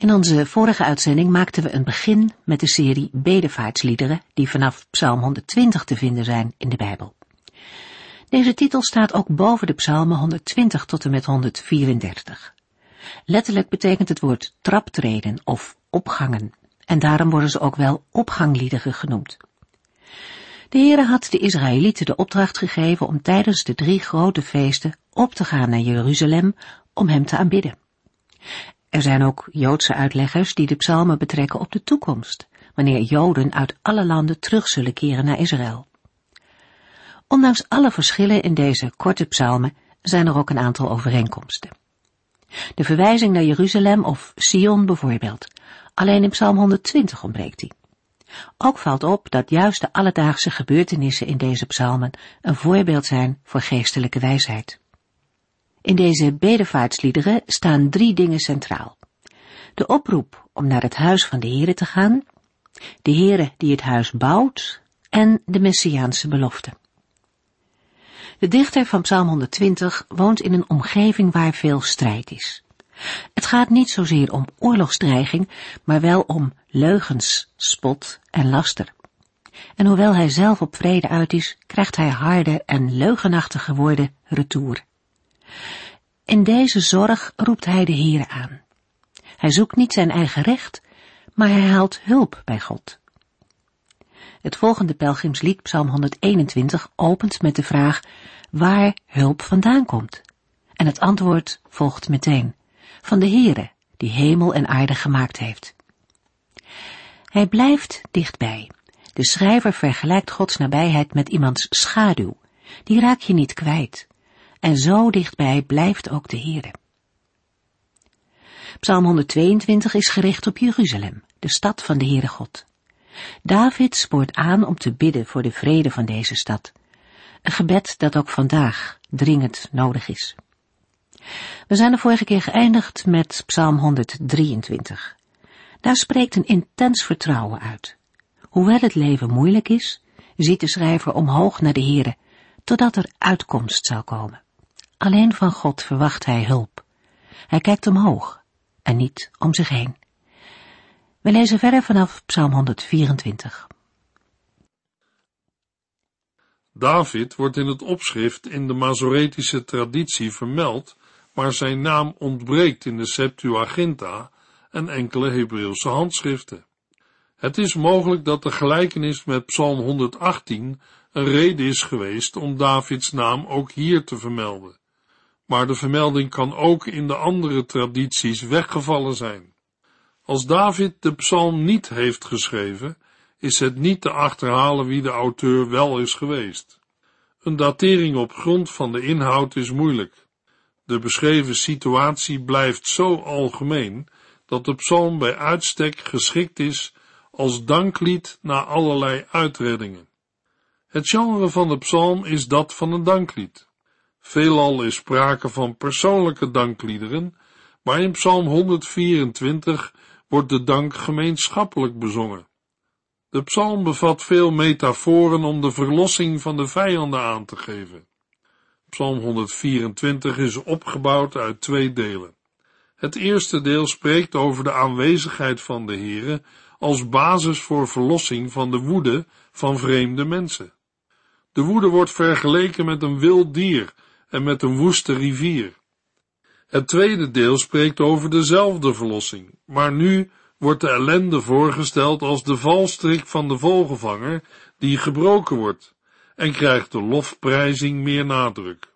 In onze vorige uitzending maakten we een begin met de serie bedevaartsliederen die vanaf Psalm 120 te vinden zijn in de Bijbel. Deze titel staat ook boven de psalmen 120 tot en met 134. Letterlijk betekent het woord traptreden of opgangen en daarom worden ze ook wel opgangliederen genoemd. De Heere had de Israëlieten de opdracht gegeven om tijdens de drie grote feesten op te gaan naar Jeruzalem om hem te aanbidden. Er zijn ook Joodse uitleggers die de psalmen betrekken op de toekomst, wanneer Joden uit alle landen terug zullen keren naar Israël. Ondanks alle verschillen in deze korte psalmen zijn er ook een aantal overeenkomsten. De verwijzing naar Jeruzalem of Sion bijvoorbeeld, alleen in psalm 120 ontbreekt die. Ook valt op dat juist de alledaagse gebeurtenissen in deze psalmen een voorbeeld zijn voor geestelijke wijsheid. In deze bedevaartsliederen staan drie dingen centraal. De oproep om naar het huis van de Here te gaan, de Here die het huis bouwt en de Messiaanse belofte. De dichter van Psalm 120 woont in een omgeving waar veel strijd is. Het gaat niet zozeer om oorlogsdreiging, maar wel om leugens, spot en laster. En hoewel hij zelf op vrede uit is, krijgt hij harde en leugenachtige woorden retour. In deze zorg roept hij de Heere aan. Hij zoekt niet zijn eigen recht, maar hij haalt hulp bij God. Het volgende pelgrimslied, Psalm 121, opent met de vraag waar hulp vandaan komt. En het antwoord volgt meteen, van de Heere, die hemel en aarde gemaakt heeft. Hij blijft dichtbij. De schrijver vergelijkt Gods nabijheid met iemands schaduw. Die raak je niet kwijt. En zo dichtbij blijft ook de Heere. Psalm 122 is gericht op Jeruzalem, de stad van de Heere God. David spoort aan om te bidden voor de vrede van deze stad. Een gebed dat ook vandaag dringend nodig is. We zijn de vorige keer geëindigd met Psalm 123. Daar spreekt een intens vertrouwen uit. Hoewel het leven moeilijk is, ziet de schrijver omhoog naar de Heere, totdat er uitkomst zal komen. Alleen van God verwacht hij hulp. Hij kijkt omhoog en niet om zich heen. We lezen verder vanaf Psalm 124. David wordt in het opschrift in de Masoretische traditie vermeld, maar zijn naam ontbreekt in de Septuaginta en enkele Hebreeuwse handschriften. Het is mogelijk dat de gelijkenis met Psalm 118 een reden is geweest om Davids naam ook hier te vermelden maar de vermelding kan ook in de andere tradities weggevallen zijn. Als David de psalm niet heeft geschreven, is het niet te achterhalen wie de auteur wel is geweest. Een datering op grond van de inhoud is moeilijk. De beschreven situatie blijft zo algemeen dat de psalm bij uitstek geschikt is als danklied na allerlei uitreddingen. Het genre van de psalm is dat van een danklied. Veelal is sprake van persoonlijke dankliederen, maar in Psalm 124 wordt de dank gemeenschappelijk bezongen. De psalm bevat veel metaforen om de verlossing van de vijanden aan te geven. Psalm 124 is opgebouwd uit twee delen. Het eerste deel spreekt over de aanwezigheid van de Heere als basis voor verlossing van de woede van vreemde mensen. De woede wordt vergeleken met een wild dier en met een woeste rivier. Het tweede deel spreekt over dezelfde verlossing, maar nu wordt de ellende voorgesteld als de valstrik van de vogelvanger die gebroken wordt en krijgt de lofprijzing meer nadruk.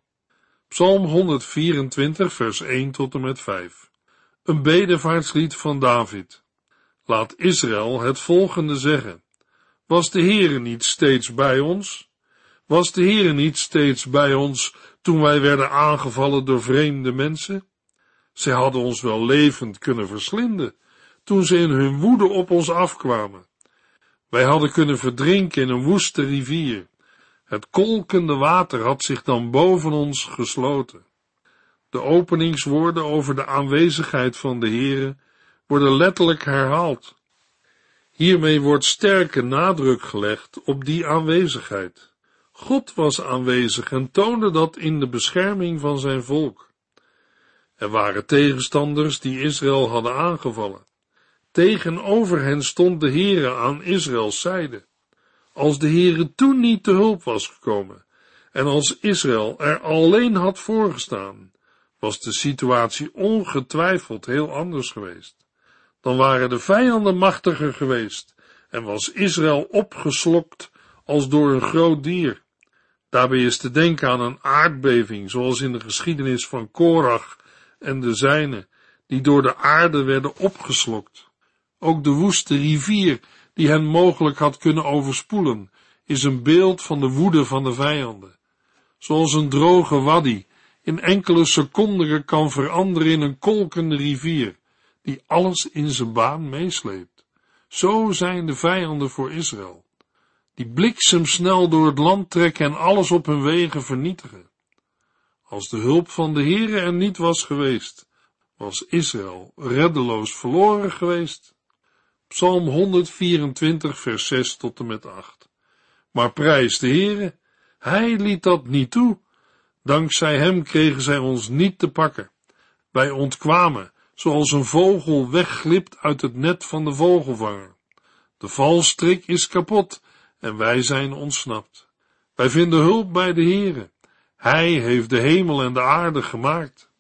Psalm 124 vers 1 tot en met 5 Een bedevaartslied van David Laat Israël het volgende zeggen. Was de Heere niet steeds bij ons? Was de Heere niet steeds bij ons toen wij werden aangevallen door vreemde mensen? Zij hadden ons wel levend kunnen verslinden, toen ze in hun woede op ons afkwamen. Wij hadden kunnen verdrinken in een woeste rivier. Het kolkende water had zich dan boven ons gesloten. De openingswoorden over de aanwezigheid van de Heere worden letterlijk herhaald. Hiermee wordt sterke nadruk gelegd op die aanwezigheid. God was aanwezig en toonde dat in de bescherming van zijn volk. Er waren tegenstanders die Israël hadden aangevallen. Tegenover hen stond de Heere aan Israëls zijde. Als de Heere toen niet te hulp was gekomen en als Israël er alleen had voorgestaan, was de situatie ongetwijfeld heel anders geweest. Dan waren de vijanden machtiger geweest en was Israël opgeslokt als door een groot dier. Daarbij is te denken aan een aardbeving, zoals in de geschiedenis van Korach en de zijne, die door de aarde werden opgeslokt. Ook de woeste rivier, die hen mogelijk had kunnen overspoelen, is een beeld van de woede van de vijanden. Zoals een droge waddy in enkele seconden kan veranderen in een kolkende rivier, die alles in zijn baan meesleept. Zo zijn de vijanden voor Israël, die bliksemsnel door het land trekken en alles op hun wegen vernietigen. Als de hulp van de Heere er niet was geweest, was Israël reddeloos verloren geweest. Psalm 124, vers 6 tot en met 8. Maar prijs de Heere, hij liet dat niet toe. Dankzij hem kregen zij ons niet te pakken. Wij ontkwamen, zoals een vogel wegglipt uit het net van de vogelvanger. De valstrik is kapot en wij zijn ontsnapt. Wij vinden hulp bij de Heere. Hij heeft de hemel en de aarde gemaakt.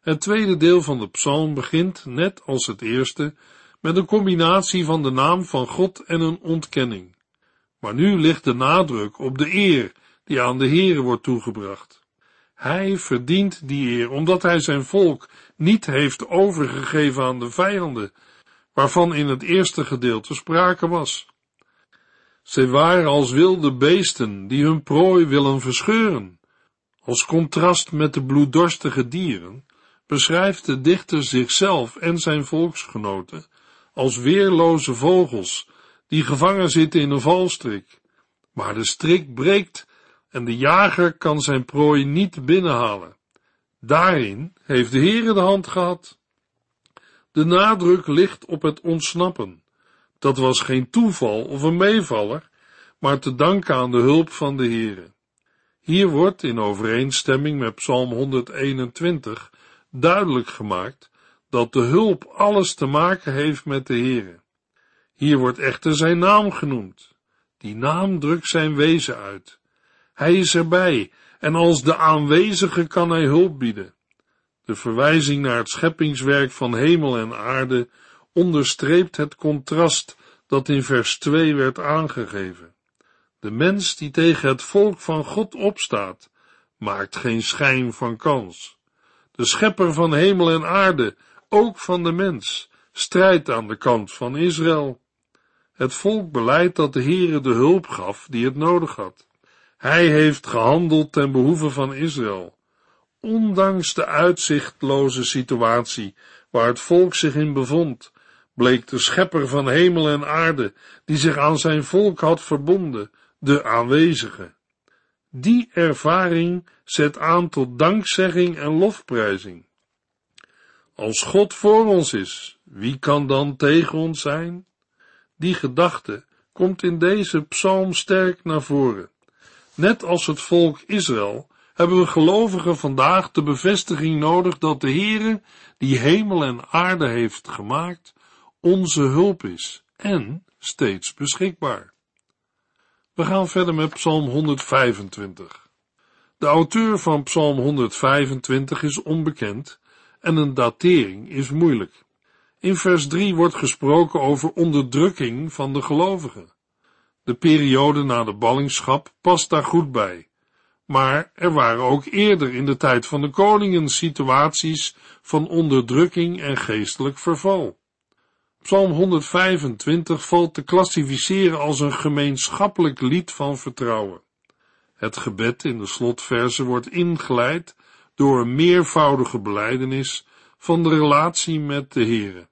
Het tweede deel van de psalm begint, net als het eerste, met een combinatie van de naam van God en een ontkenning. Maar nu ligt de nadruk op de eer die aan de Heere wordt toegebracht. Hij verdient die eer, omdat hij zijn volk niet heeft overgegeven aan de vijanden, waarvan in het eerste gedeelte sprake was. Zij waren als wilde beesten die hun prooi willen verscheuren. Als contrast met de bloeddorstige dieren beschrijft de dichter zichzelf en zijn volksgenoten als weerloze vogels die gevangen zitten in een valstrik. Maar de strik breekt en de jager kan zijn prooi niet binnenhalen. Daarin heeft de Heere de hand gehad. De nadruk ligt op het ontsnappen. Dat was geen toeval of een meevaller, maar te danken aan de hulp van de Heere. Hier wordt, in overeenstemming met Psalm 121, duidelijk gemaakt dat de hulp alles te maken heeft met de Heere. Hier wordt echter zijn naam genoemd. Die naam drukt zijn wezen uit. Hij is erbij en als de aanwezige kan hij hulp bieden. De verwijzing naar het scheppingswerk van hemel en aarde onderstreept het contrast dat in vers 2 werd aangegeven. De mens die tegen het volk van God opstaat, maakt geen schijn van kans. De schepper van hemel en aarde, ook van de mens, strijdt aan de kant van Israël. Het volk beleidt dat de Heere de hulp gaf die het nodig had. Hij heeft gehandeld ten behoeve van Israël. Ondanks de uitzichtloze situatie waar het volk zich in bevond, bleek de schepper van hemel en aarde, die zich aan zijn volk had verbonden, de aanwezige. Die ervaring zet aan tot dankzegging en lofprijzing. Als God voor ons is, wie kan dan tegen ons zijn? Die gedachte komt in deze psalm sterk naar voren. Net als het volk Israël hebben we gelovigen vandaag de bevestiging nodig dat de Heere, die hemel en aarde heeft gemaakt, onze hulp is en steeds beschikbaar. We gaan verder met Psalm 125. De auteur van Psalm 125 is onbekend en een datering is moeilijk. In vers 3 wordt gesproken over onderdrukking van de gelovigen. De periode na de ballingschap past daar goed bij. Maar er waren ook eerder in de tijd van de koningen situaties van onderdrukking en geestelijk verval. Psalm 125 valt te klassificeren als een gemeenschappelijk lied van vertrouwen. Het gebed in de slotverse wordt ingeleid door een meervoudige beleidenis van de relatie met de Heere.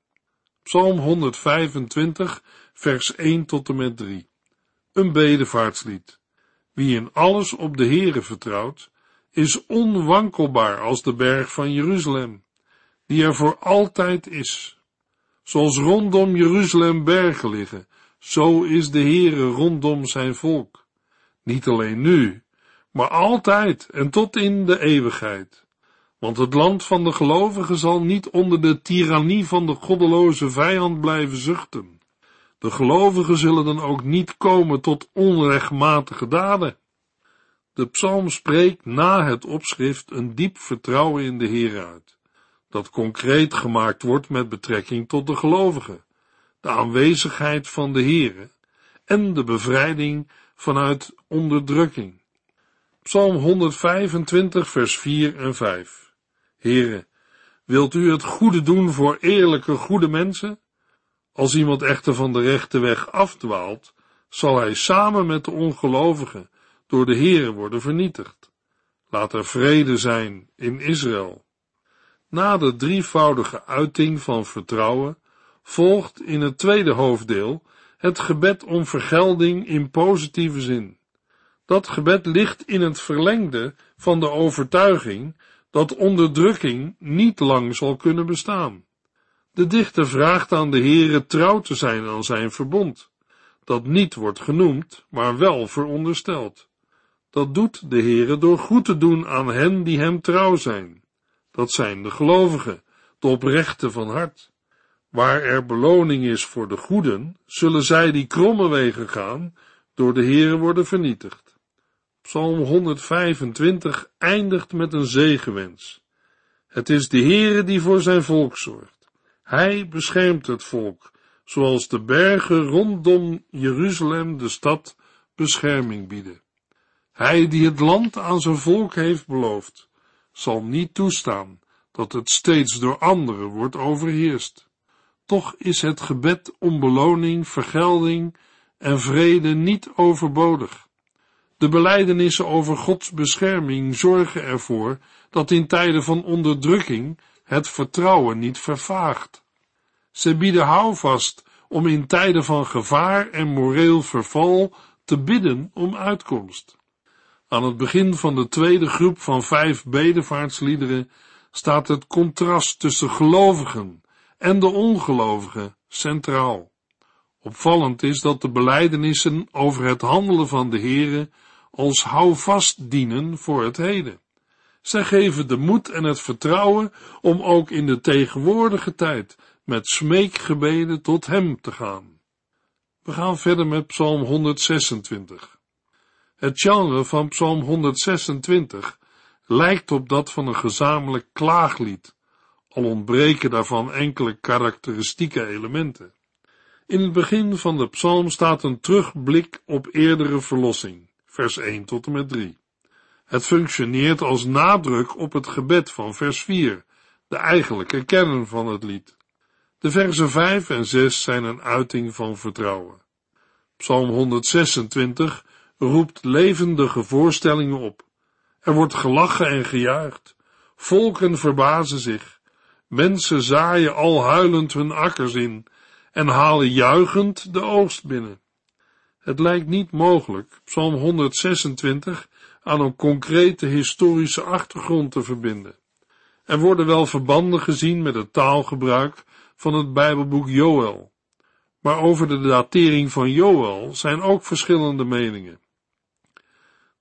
Psalm 125 vers 1 tot en met 3. Een bedevaartslied. Wie in alles op de Heere vertrouwt, is onwankelbaar als de berg van Jeruzalem, die er voor altijd is. Zoals rondom Jeruzalem bergen liggen, zo is de Heere rondom zijn volk. Niet alleen nu, maar altijd en tot in de eeuwigheid. Want het land van de gelovigen zal niet onder de tirannie van de goddeloze vijand blijven zuchten. De gelovigen zullen dan ook niet komen tot onrechtmatige daden. De psalm spreekt na het opschrift een diep vertrouwen in de Heer uit, dat concreet gemaakt wordt met betrekking tot de gelovigen, de aanwezigheid van de Heere en de bevrijding vanuit onderdrukking. Psalm 125 vers 4 en 5 Heere, wilt u het goede doen voor eerlijke goede mensen? Als iemand echter van de rechte weg afdwaalt, zal hij samen met de ongelovigen door de Heere worden vernietigd. Laat er vrede zijn in Israël. Na de drievoudige uiting van vertrouwen volgt in het tweede hoofddeel het gebed om vergelding in positieve zin. Dat gebed ligt in het verlengde van de overtuiging dat onderdrukking niet lang zal kunnen bestaan. De dichter vraagt aan de Heere trouw te zijn aan zijn verbond, dat niet wordt genoemd, maar wel verondersteld. Dat doet de Heere door goed te doen aan hen die hem trouw zijn. Dat zijn de gelovigen, de oprechten van hart. Waar er beloning is voor de goeden, zullen zij die kromme wegen gaan, door de Heere worden vernietigd. Psalm 125 eindigt met een zegenwens. Het is de Heere die voor zijn volk zorgt. Hij beschermt het volk, zoals de bergen rondom Jeruzalem de stad bescherming bieden. Hij die het land aan zijn volk heeft beloofd, zal niet toestaan dat het steeds door anderen wordt overheerst. Toch is het gebed om beloning, vergelding en vrede niet overbodig. De belijdenissen over Gods bescherming zorgen ervoor dat in tijden van onderdrukking het vertrouwen niet vervaagt. Ze bieden houvast om in tijden van gevaar en moreel verval te bidden om uitkomst. Aan het begin van de tweede groep van vijf bedevaartsliederen staat het contrast tussen gelovigen en de ongelovigen centraal. Opvallend is dat de belijdenissen over het handelen van de Heere als houvast dienen voor het heden. Zij geven de moed en het vertrouwen om ook in de tegenwoordige tijd met smeekgebeden tot Hem te gaan. We gaan verder met Psalm 126. Het genre van Psalm 126 lijkt op dat van een gezamenlijk klaaglied, al ontbreken daarvan enkele karakteristieke elementen. In het begin van de psalm staat een terugblik op eerdere verlossing, vers 1 tot en met 3. Het functioneert als nadruk op het gebed van vers 4, de eigenlijke kern van het lied. De versen 5 en 6 zijn een uiting van vertrouwen. Psalm 126 roept levendige voorstellingen op. Er wordt gelachen en gejuicht. Volken verbazen zich. Mensen zaaien al huilend hun akkers in en halen juichend de oogst binnen. Het lijkt niet mogelijk Psalm 126 aan een concrete historische achtergrond te verbinden. Er worden wel verbanden gezien met het taalgebruik van het Bijbelboek Joël. Maar over de datering van Joël zijn ook verschillende meningen.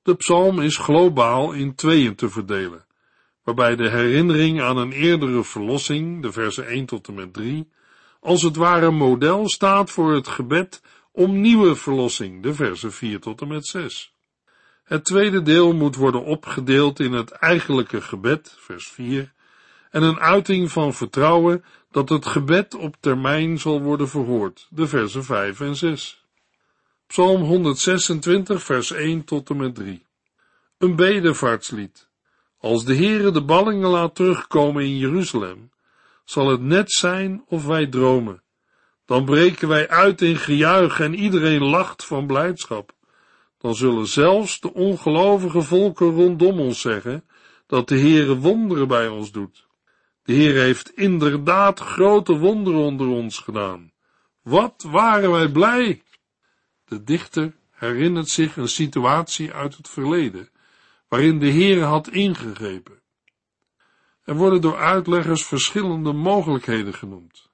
De psalm is globaal in tweeën te verdelen, waarbij de herinnering aan een eerdere verlossing, de versen 1 tot en met 3, als het ware model staat voor het gebed om nieuwe verlossing, de versen 4 tot en met 6. Het tweede deel moet worden opgedeeld in het eigenlijke gebed, vers 4, en een uiting van vertrouwen dat het gebed op termijn zal worden verhoord, de versen 5 en 6. Psalm 126, vers 1 tot en met 3. Een bedevaartslied. Als de Heere de ballingen laat terugkomen in Jeruzalem, zal het net zijn of wij dromen. Dan breken wij uit in gejuich en iedereen lacht van blijdschap. Dan zullen zelfs de ongelovige volken rondom ons zeggen dat de Heere wonderen bij ons doet. De Heer heeft inderdaad grote wonderen onder ons gedaan. Wat waren wij blij! De dichter herinnert zich een situatie uit het verleden, waarin de Heere had ingegrepen. Er worden door uitleggers verschillende mogelijkheden genoemd.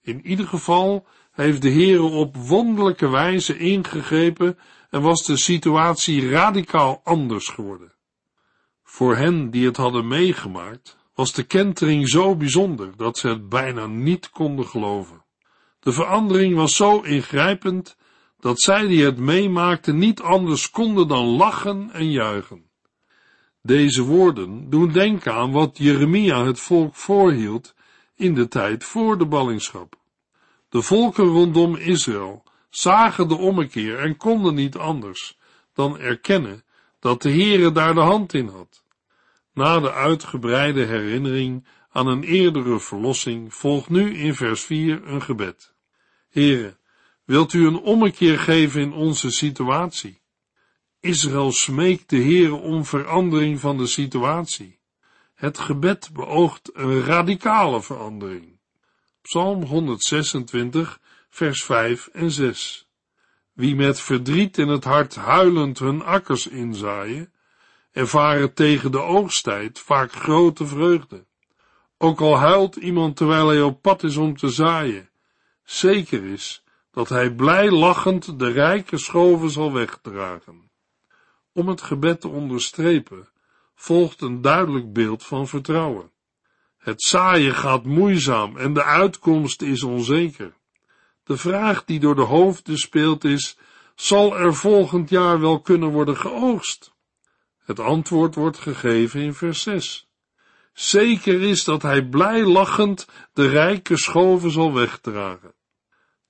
In ieder geval heeft de Heere op wonderlijke wijze ingegrepen en was de situatie radicaal anders geworden. Voor hen die het hadden meegemaakt, was de kentering zo bijzonder dat ze het bijna niet konden geloven. De verandering was zo ingrijpend dat zij die het meemaakten niet anders konden dan lachen en juichen. Deze woorden doen denken aan wat Jeremia het volk voorhield in de tijd voor de ballingschap. De volken rondom Israël zagen de ommekeer en konden niet anders dan erkennen dat de Heere daar de hand in had. Na de uitgebreide herinnering aan een eerdere verlossing volgt nu in vers 4 een gebed. Heere, wilt u een ommekeer geven in onze situatie? Israël smeekt de Heere om verandering van de situatie. Het gebed beoogt een radicale verandering. Psalm 126, vers 5 en 6. Wie met verdriet in het hart huilend hun akkers inzaaien, ervaren tegen de oogsttijd vaak grote vreugde. Ook al huilt iemand terwijl hij op pad is om te zaaien, zeker is dat hij blij lachend de rijke schoven zal wegdragen. Om het gebed te onderstrepen, volgt een duidelijk beeld van vertrouwen. Het zaaien gaat moeizaam en de uitkomst is onzeker. De vraag die door de hoofden speelt is, zal er volgend jaar wel kunnen worden geoogst? Het antwoord wordt gegeven in vers 6. Zeker is dat hij blij lachend de rijke schoven zal wegdragen.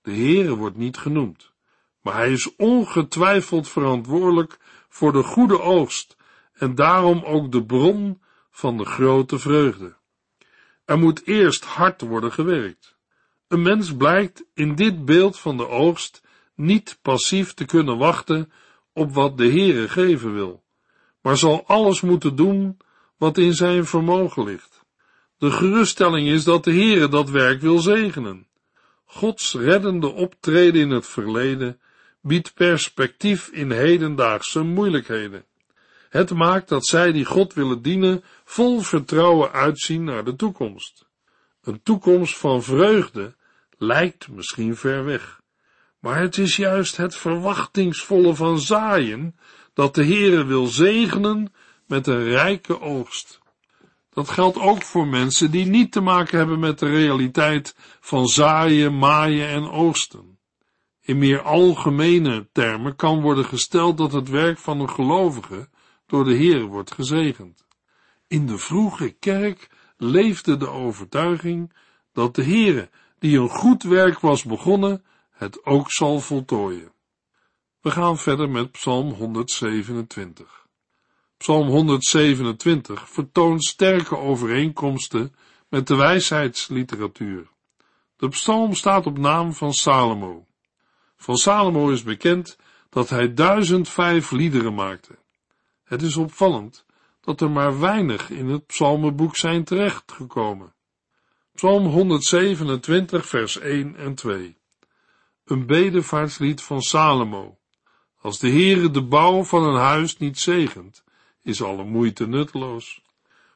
De Heere wordt niet genoemd, maar hij is ongetwijfeld verantwoordelijk voor de goede oogst en daarom ook de bron van de grote vreugde. Er moet eerst hard worden gewerkt. Een mens blijkt in dit beeld van de oogst niet passief te kunnen wachten op wat de Heere geven wil, maar zal alles moeten doen wat in zijn vermogen ligt. De geruststelling is dat de Heere dat werk wil zegenen. Gods reddende optreden in het verleden biedt perspectief in hedendaagse moeilijkheden. Het maakt dat zij die God willen dienen vol vertrouwen uitzien naar de toekomst. Een toekomst van vreugde lijkt misschien ver weg, maar het is juist het verwachtingsvolle van zaaien dat de Heere wil zegenen met een rijke oogst. Dat geldt ook voor mensen die niet te maken hebben met de realiteit van zaaien, maaien en oogsten. In meer algemene termen kan worden gesteld dat het werk van een gelovige door de Heer wordt gezegend. In de vroege kerk leefde de overtuiging dat de Heere, die een goed werk was begonnen, het ook zal voltooien. We gaan verder met Psalm 127. Psalm 127 vertoont sterke overeenkomsten met de wijsheidsliteratuur. De psalm staat op naam van Salomo. Van Salomo is bekend dat hij duizend vijf liederen maakte. Het is opvallend dat er maar weinig in het psalmenboek zijn terechtgekomen. Psalm 127 vers 1 en 2 Een bedevaartslied van Salomo. Als de Heere de bouw van een huis niet zegent, is alle moeite nutteloos.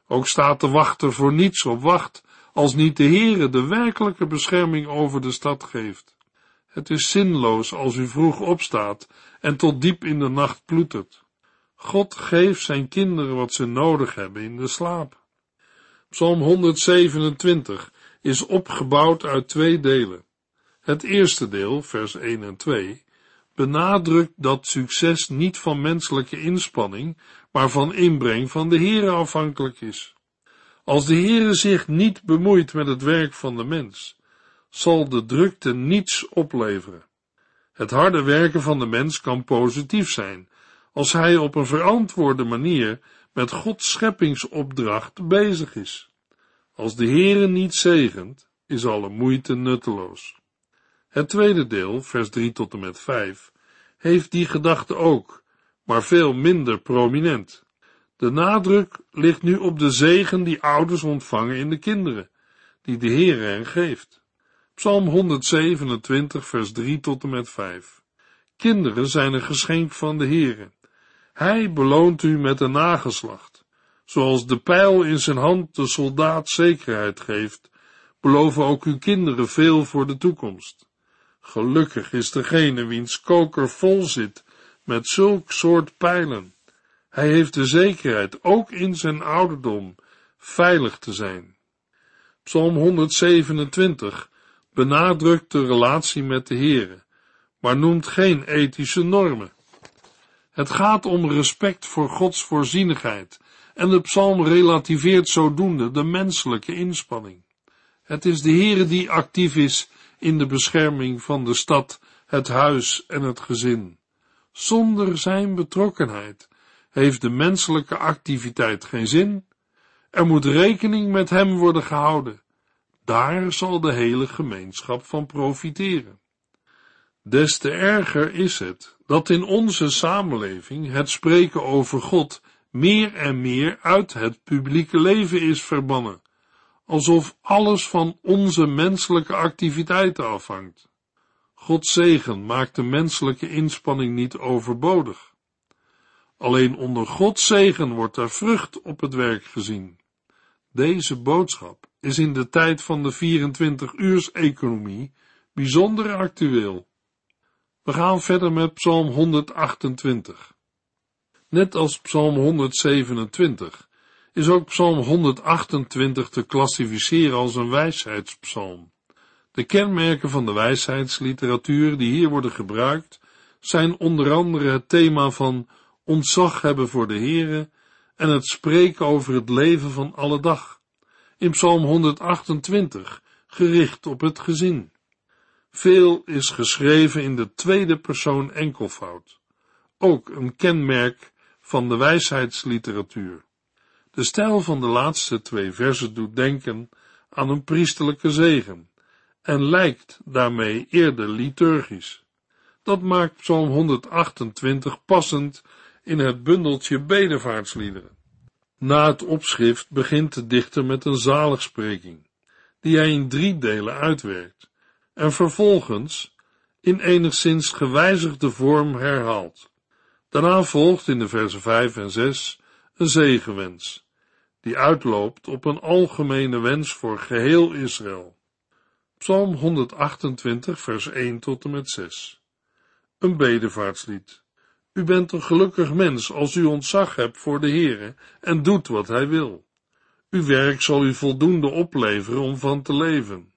Ook staat de wachter voor niets op wacht, als niet de Heere de werkelijke bescherming over de stad geeft. Het is zinloos als u vroeg opstaat en tot diep in de nacht ploetert. God geeft zijn kinderen wat ze nodig hebben in de slaap. Psalm 127 is opgebouwd uit twee delen. Het eerste deel, vers 1 en 2, benadrukt dat succes niet van menselijke inspanning, maar van inbreng van de Heere afhankelijk is. Als de Heere zich niet bemoeit met het werk van de mens, zal de drukte niets opleveren. Het harde werken van de mens kan positief zijn, als hij op een verantwoorde manier met Gods scheppingsopdracht bezig is. Als de Heere niet zegent, is alle moeite nutteloos. Het tweede deel, vers 3 tot en met 5, heeft die gedachte ook, maar veel minder prominent. De nadruk ligt nu op de zegen die ouders ontvangen in de kinderen, die de Heere hen geeft. Psalm 127, vers 3 tot en met 5. Kinderen zijn een geschenk van de Heere. Hij beloont u met een nageslacht. Zoals de pijl in zijn hand de soldaat zekerheid geeft, beloven ook uw kinderen veel voor de toekomst. Gelukkig is degene wiens koker vol zit met zulk soort pijlen. Hij heeft de zekerheid, ook in zijn ouderdom, veilig te zijn. Psalm 127 benadrukt de relatie met de Heere, maar noemt geen ethische normen. Het gaat om respect voor Gods voorzienigheid en de psalm relativeert zodoende de menselijke inspanning. Het is de Heere die actief is in de bescherming van de stad, het huis en het gezin. Zonder zijn betrokkenheid heeft de menselijke activiteit geen zin. Er moet rekening met hem worden gehouden. Daar zal de hele gemeenschap van profiteren. Des te erger is het dat in onze samenleving het spreken over God meer en meer uit het publieke leven is verbannen, alsof alles van onze menselijke activiteiten afhangt. Gods zegen maakt de menselijke inspanning niet overbodig. Alleen onder Gods zegen wordt er vrucht op het werk gezien. Deze boodschap is in de tijd van de 24-uurs-economie bijzonder actueel. We gaan verder met Psalm 128. Net als Psalm 127 is ook Psalm 128 te klassificeren als een wijsheidspsalm. De kenmerken van de wijsheidsliteratuur die hier worden gebruikt zijn onder andere het thema van ontzag hebben voor de Heere en het spreken over het leven van alle dag. In Psalm 128 gericht op het gezin. Veel is geschreven in de tweede persoon enkelvoud. Ook een kenmerk van de wijsheidsliteratuur. De stijl van de laatste twee versen doet denken aan een priesterlijke zegen en lijkt daarmee eerder liturgisch. Dat maakt Psalm 128 passend in het bundeltje bedevaartsliederen. Na het opschrift begint de dichter met een zaligspreking, die hij in drie delen uitwerkt, en vervolgens in enigszins gewijzigde vorm herhaalt. Daarna volgt in de versen 5 en 6 een zegenwens, die uitloopt op een algemene wens voor geheel Israël. Psalm 128, vers 1 tot en met 6. Een bedevaartslied. U bent een gelukkig mens als u ontzag hebt voor de Heere en doet wat hij wil. Uw werk zal u voldoende opleveren om van te leven.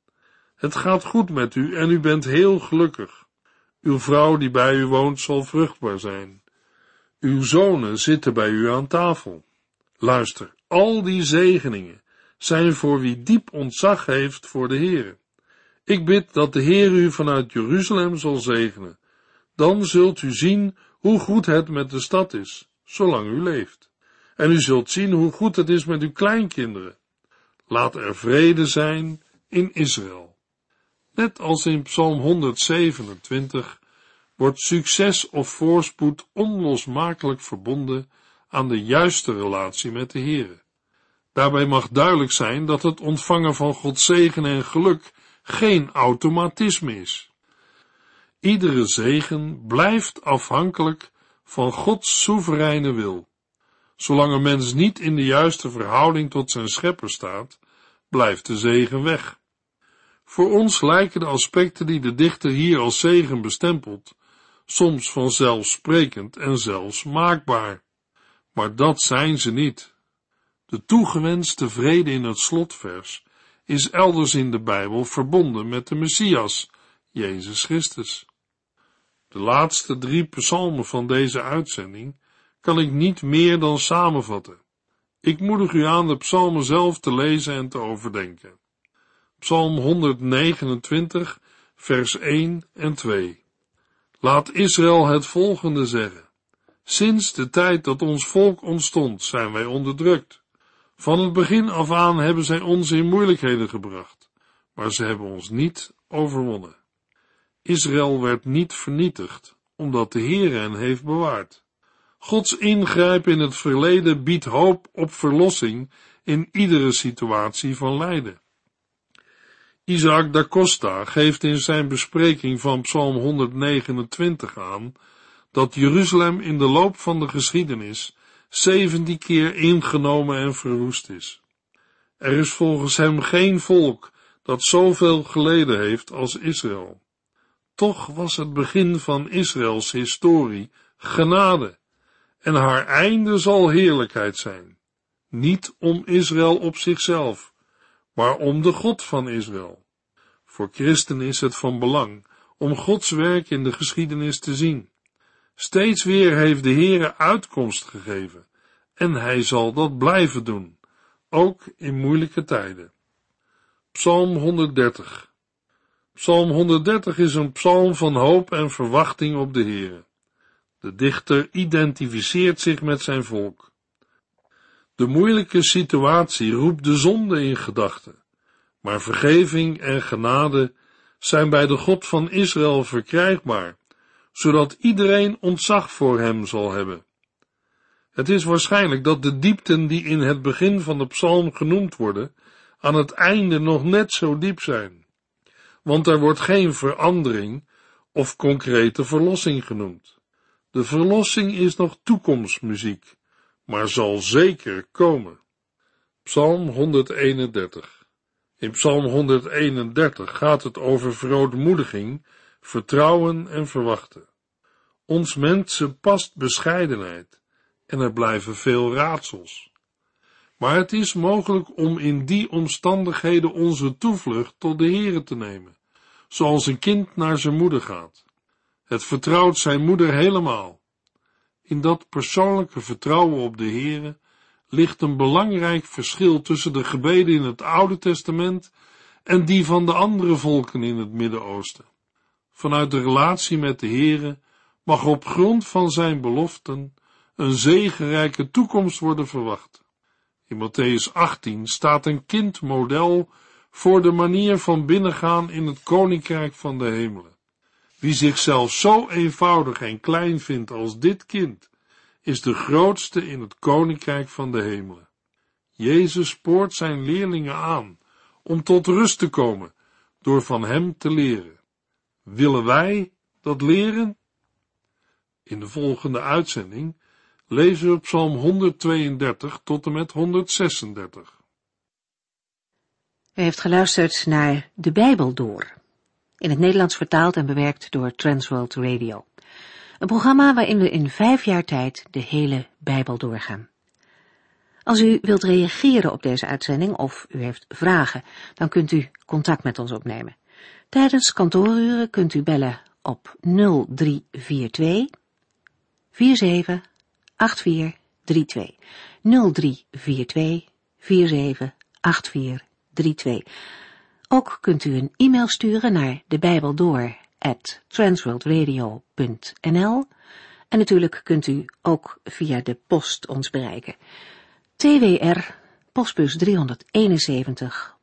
Het gaat goed met u en u bent heel gelukkig. Uw vrouw die bij u woont zal vruchtbaar zijn. Uw zonen zitten bij u aan tafel. Luister, al die zegeningen zijn voor wie diep ontzag heeft voor de Heere. Ik bid dat de Heer u vanuit Jeruzalem zal zegenen. Dan zult u zien hoe goed het met de stad is, zolang u leeft. En u zult zien hoe goed het is met uw kleinkinderen. Laat er vrede zijn in Israël. Net als in Psalm 127 wordt succes of voorspoed onlosmakelijk verbonden aan de juiste relatie met de Heere. Daarbij mag duidelijk zijn dat het ontvangen van Gods zegen en geluk geen automatisme is. Iedere zegen blijft afhankelijk van Gods soevereine wil. Zolang een mens niet in de juiste verhouding tot zijn schepper staat, blijft de zegen weg. Voor ons lijken de aspecten die de dichter hier als zegen bestempelt, soms vanzelfsprekend en zelfs maakbaar. Maar dat zijn ze niet. De toegewenste vrede in het slotvers is elders in de Bijbel verbonden met de Messias, Jezus Christus. De laatste drie psalmen van deze uitzending kan ik niet meer dan samenvatten. Ik moedig u aan de psalmen zelf te lezen en te overdenken. Psalm 129, vers 1 en 2. Laat Israël het volgende zeggen. Sinds de tijd dat ons volk ontstond, zijn wij onderdrukt. Van het begin af aan hebben zij ons in moeilijkheden gebracht, maar ze hebben ons niet overwonnen. Israël werd niet vernietigd, omdat de Heer hen heeft bewaard. Gods ingrijpen in het verleden biedt hoop op verlossing in iedere situatie van lijden. Isaac da Costa geeft in zijn bespreking van Psalm 129 aan dat Jeruzalem in de loop van de geschiedenis 17 keer ingenomen en verwoest is. Er is volgens hem geen volk dat zoveel geleden heeft als Israël. Toch was het begin van Israëls historie genade, en haar einde zal heerlijkheid zijn. Niet om Israël op zichzelf, maar om de God van Israël. Voor christenen is het van belang om Gods werk in de geschiedenis te zien. Steeds weer heeft de Heere uitkomst gegeven, en hij zal dat blijven doen, ook in moeilijke tijden. Psalm 130 Psalm 130 is een psalm van hoop en verwachting op de Heere. De dichter identificeert zich met zijn volk. De moeilijke situatie roept de zonde in gedachten, maar vergeving en genade zijn bij de God van Israël verkrijgbaar, zodat iedereen ontzag voor hem zal hebben. Het is waarschijnlijk dat de diepten die in het begin van de psalm genoemd worden, aan het einde nog net zo diep zijn, want er wordt geen verandering of concrete verlossing genoemd. De verlossing is nog toekomstmuziek, maar zal zeker komen. Psalm 131 In Psalm 131 gaat het over verootmoediging, vertrouwen en verwachten. Ons mensen past bescheidenheid en er blijven veel raadsels. Maar het is mogelijk om in die omstandigheden onze toevlucht tot de Heere te nemen, zoals een kind naar zijn moeder gaat. Het vertrouwt zijn moeder helemaal. In dat persoonlijke vertrouwen op de Heere ligt een belangrijk verschil tussen de gebeden in het Oude Testament en die van de andere volken in het Midden-Oosten. Vanuit de relatie met de Heere mag op grond van zijn beloften een zegenrijke toekomst worden verwacht. In Matthäus 18 staat een kindmodel voor de manier van binnengaan in het koninkrijk van de hemelen. Wie zichzelf zo eenvoudig en klein vindt als dit kind, is de grootste in het koninkrijk van de hemelen. Jezus spoort zijn leerlingen aan om tot rust te komen door van hem te leren. Willen wij dat leren? In de volgende uitzending lezen we Psalm 132 tot en met 136. U heeft geluisterd naar De Bijbel Door, in het Nederlands vertaald en bewerkt door Transworld Radio. Een programma waarin we in vijf jaar tijd de hele Bijbel doorgaan. Als u wilt reageren op deze uitzending of u heeft vragen, dan kunt u contact met ons opnemen. Tijdens kantooruren kunt u bellen op 0342 47 8432 0342 47 8432. Ook kunt u een e-mail sturen naar de en natuurlijk kunt u ook via de post ons bereiken. TWR, postbus 371,